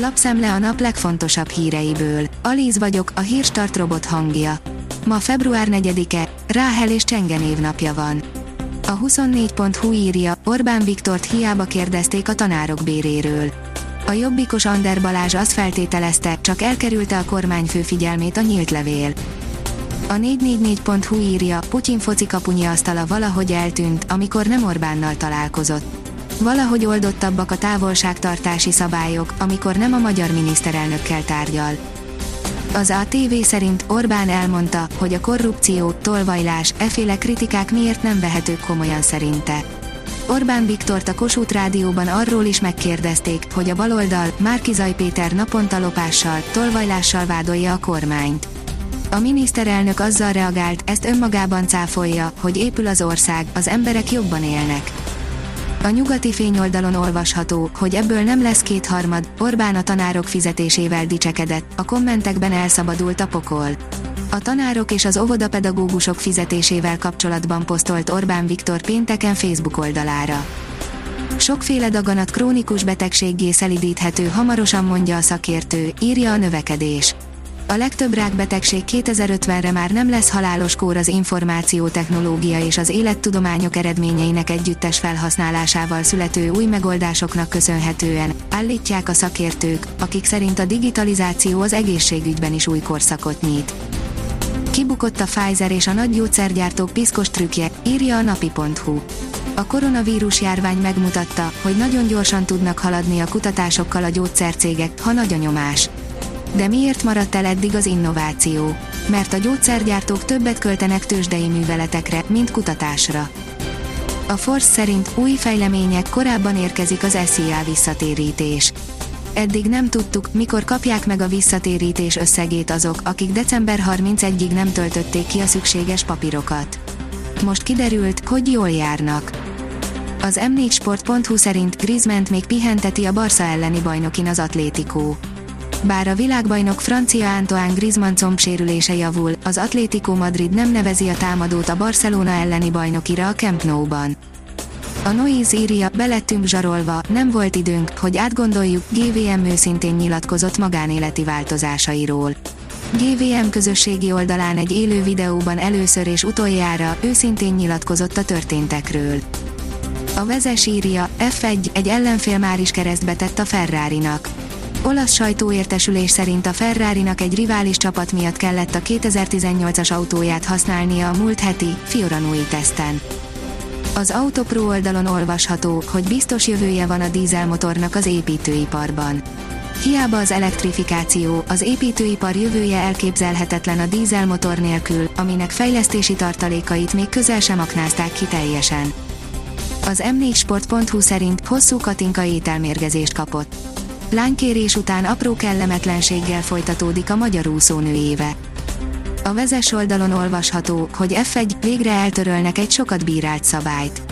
Lapszemle a nap legfontosabb híreiből. Alíz vagyok, a hírstart robot hangja. Ma február 4-e, Ráhel és Csenge névnapja van. A 24.hu írja, Orbán Viktort hiába kérdezték a tanárok béréről. A jobbikos Ander Balázs azt feltételezte, csak elkerülte a kormányfő figyelmét a nyílt levél. A 444.hu írja, Putyin focikapunyi asztala valahogy eltűnt, amikor nem Orbánnal találkozott. Valahogy oldottabbak a távolságtartási szabályok, amikor nem a magyar miniszterelnökkel tárgyal. Az ATV szerint Orbán elmondta, hogy a korrupció, tolvajlás, eféle kritikák miért nem vehetők komolyan szerinte. Orbán Viktort a Kossuth Rádióban arról is megkérdezték, hogy a baloldal Márkizaj Péter naponta lopással, tolvajlással vádolja a kormányt. A miniszterelnök azzal reagált, ezt önmagában cáfolja, hogy épül az ország, az emberek jobban élnek. A nyugati fényoldalon olvasható, hogy ebből nem lesz kétharmad, Orbán a tanárok fizetésével dicsekedett, a kommentekben elszabadult a pokol. A tanárok és az óvodapedagógusok fizetésével kapcsolatban posztolt Orbán Viktor pénteken Facebook oldalára. Sokféle daganat krónikus betegséggé szelidíthető hamarosan mondja a szakértő, írja a növekedés. A legtöbb rákbetegség 2050-re már nem lesz halálos kór az információtechnológia és az élettudományok eredményeinek együttes felhasználásával születő új megoldásoknak köszönhetően, állítják a szakértők, akik szerint a digitalizáció az egészségügyben is új korszakot nyit. Kibukott a Pfizer és a nagy gyógyszergyártók piszkos trükkje, írja a napi.hu. A koronavírus járvány megmutatta, hogy nagyon gyorsan tudnak haladni a kutatásokkal a gyógyszercégek, ha nagy a nyomás. De miért maradt el eddig az innováció? Mert a gyógyszergyártók többet költenek tőzsdei műveletekre, mint kutatásra. A Force szerint új fejlemények korábban érkezik az SZIA visszatérítés. Eddig nem tudtuk, mikor kapják meg a visszatérítés összegét azok, akik december 31-ig nem töltötték ki a szükséges papírokat. Most kiderült, hogy jól járnak. Az m4sport.hu szerint Griezmann még pihenteti a Barca elleni bajnokin az Atlétikó. Bár a világbajnok francia Antoine Griezmann combsérülése javul, az Atlético Madrid nem nevezi a támadót a Barcelona elleni bajnokira a Camp Nou-ban. A Noise írja, belettünk zsarolva, nem volt időnk, hogy átgondoljuk, GVM őszintén nyilatkozott magánéleti változásairól. GVM közösségi oldalán egy élő videóban először és utoljára őszintén nyilatkozott a történtekről. A vezes írja, F1, egy ellenfél már is keresztbe tett a Ferrari-nak. Olasz sajtóértesülés szerint a Ferrari-nak egy rivális csapat miatt kellett a 2018-as autóját használnia a múlt heti Fioranui teszten. Az Autopro oldalon olvasható, hogy biztos jövője van a dízelmotornak az építőiparban. Hiába az elektrifikáció, az építőipar jövője elképzelhetetlen a dízelmotor nélkül, aminek fejlesztési tartalékait még közel sem aknázták ki teljesen. Az m4sport.hu szerint hosszú Katinka ételmérgezést kapott Lánykérés után apró kellemetlenséggel folytatódik a magyar úszónő éve. A vezes oldalon olvasható, hogy F1 végre eltörölnek egy sokat bírált szabályt.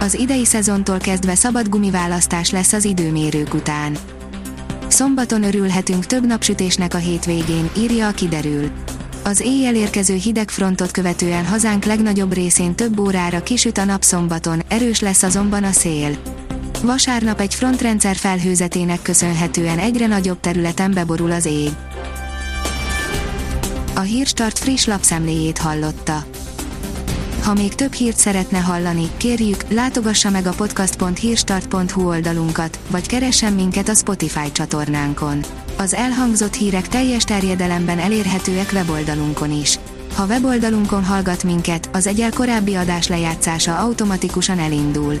Az idei szezontól kezdve szabad gumiválasztás lesz az időmérők után. Szombaton örülhetünk több napsütésnek a hétvégén, írja a kiderül. Az éjjel érkező hideg frontot követően hazánk legnagyobb részén több órára kisüt a nap szombaton, erős lesz azonban a szél. Vasárnap egy frontrendszer felhőzetének köszönhetően egyre nagyobb területen beborul az ég. A Hírstart friss lapszemléjét hallotta. Ha még több hírt szeretne hallani, kérjük, látogassa meg a podcast.hírstart.hu oldalunkat, vagy keressen minket a Spotify csatornánkon. Az elhangzott hírek teljes terjedelemben elérhetőek weboldalunkon is. Ha weboldalunkon hallgat minket, az egyel korábbi adás lejátszása automatikusan elindul.